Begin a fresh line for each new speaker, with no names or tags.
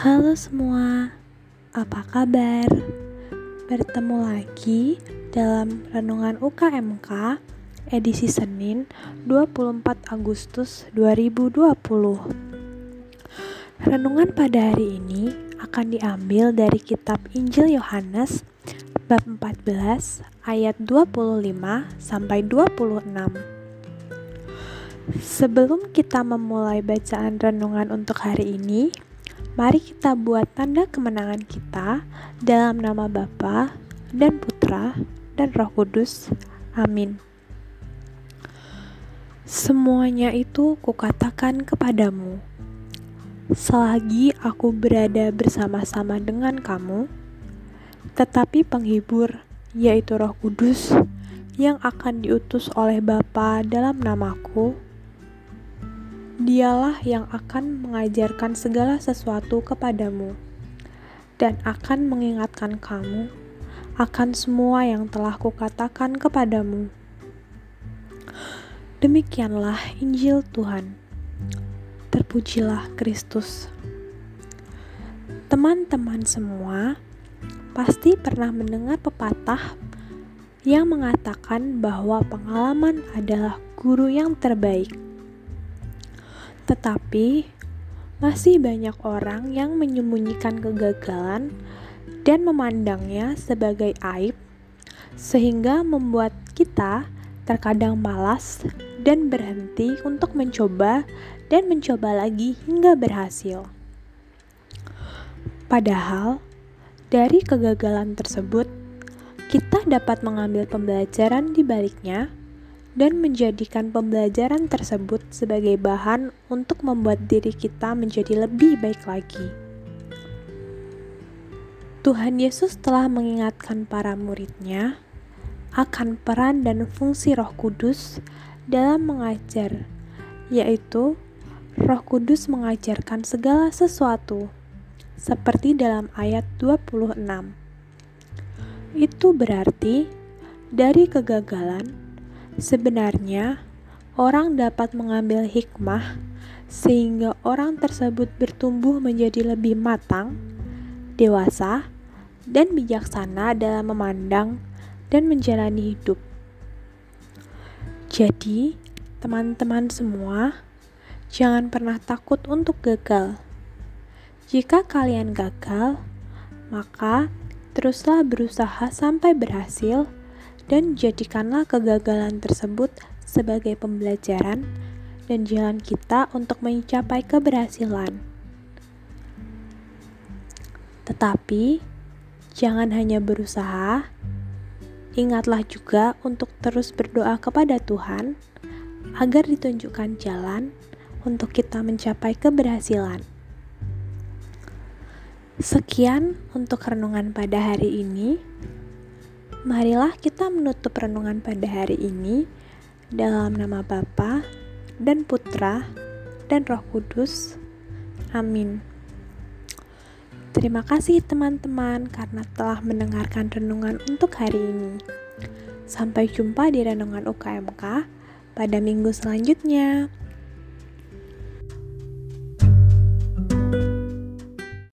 Halo semua, apa kabar? Bertemu lagi dalam Renungan UKMK edisi Senin 24 Agustus 2020 Renungan pada hari ini akan diambil dari kitab Injil Yohanes bab 14 ayat 25 sampai 26 Sebelum kita memulai bacaan renungan untuk hari ini, Mari kita buat tanda kemenangan kita dalam nama Bapa dan Putra dan Roh Kudus. Amin. Semuanya itu kukatakan kepadamu. Selagi aku berada bersama-sama dengan kamu, tetapi penghibur, yaitu Roh Kudus, yang akan diutus oleh Bapa dalam namaku, Dialah yang akan mengajarkan segala sesuatu kepadamu dan akan mengingatkan kamu akan semua yang telah kukatakan kepadamu. Demikianlah Injil Tuhan. Terpujilah Kristus. Teman-teman semua pasti pernah mendengar pepatah yang mengatakan bahwa pengalaman adalah guru yang terbaik. Tetapi masih banyak orang yang menyembunyikan kegagalan dan memandangnya sebagai aib, sehingga membuat kita terkadang malas dan berhenti untuk mencoba dan mencoba lagi hingga berhasil. Padahal, dari kegagalan tersebut, kita dapat mengambil pembelajaran di baliknya dan menjadikan pembelajaran tersebut sebagai bahan untuk membuat diri kita menjadi lebih baik lagi. Tuhan Yesus telah mengingatkan para muridnya akan peran dan fungsi Roh Kudus dalam mengajar, yaitu Roh Kudus mengajarkan segala sesuatu, seperti dalam ayat 26. Itu berarti dari kegagalan Sebenarnya, orang dapat mengambil hikmah sehingga orang tersebut bertumbuh menjadi lebih matang, dewasa, dan bijaksana dalam memandang dan menjalani hidup. Jadi, teman-teman semua, jangan pernah takut untuk gagal. Jika kalian gagal, maka teruslah berusaha sampai berhasil dan jadikanlah kegagalan tersebut sebagai pembelajaran dan jalan kita untuk mencapai keberhasilan. Tetapi, jangan hanya berusaha, ingatlah juga untuk terus berdoa kepada Tuhan agar ditunjukkan jalan untuk kita mencapai keberhasilan. Sekian untuk renungan pada hari ini. Marilah kita menutup renungan pada hari ini dalam nama Bapa dan Putra dan Roh Kudus. Amin. Terima kasih teman-teman karena telah mendengarkan renungan untuk hari ini. Sampai jumpa di renungan UKMK pada minggu selanjutnya.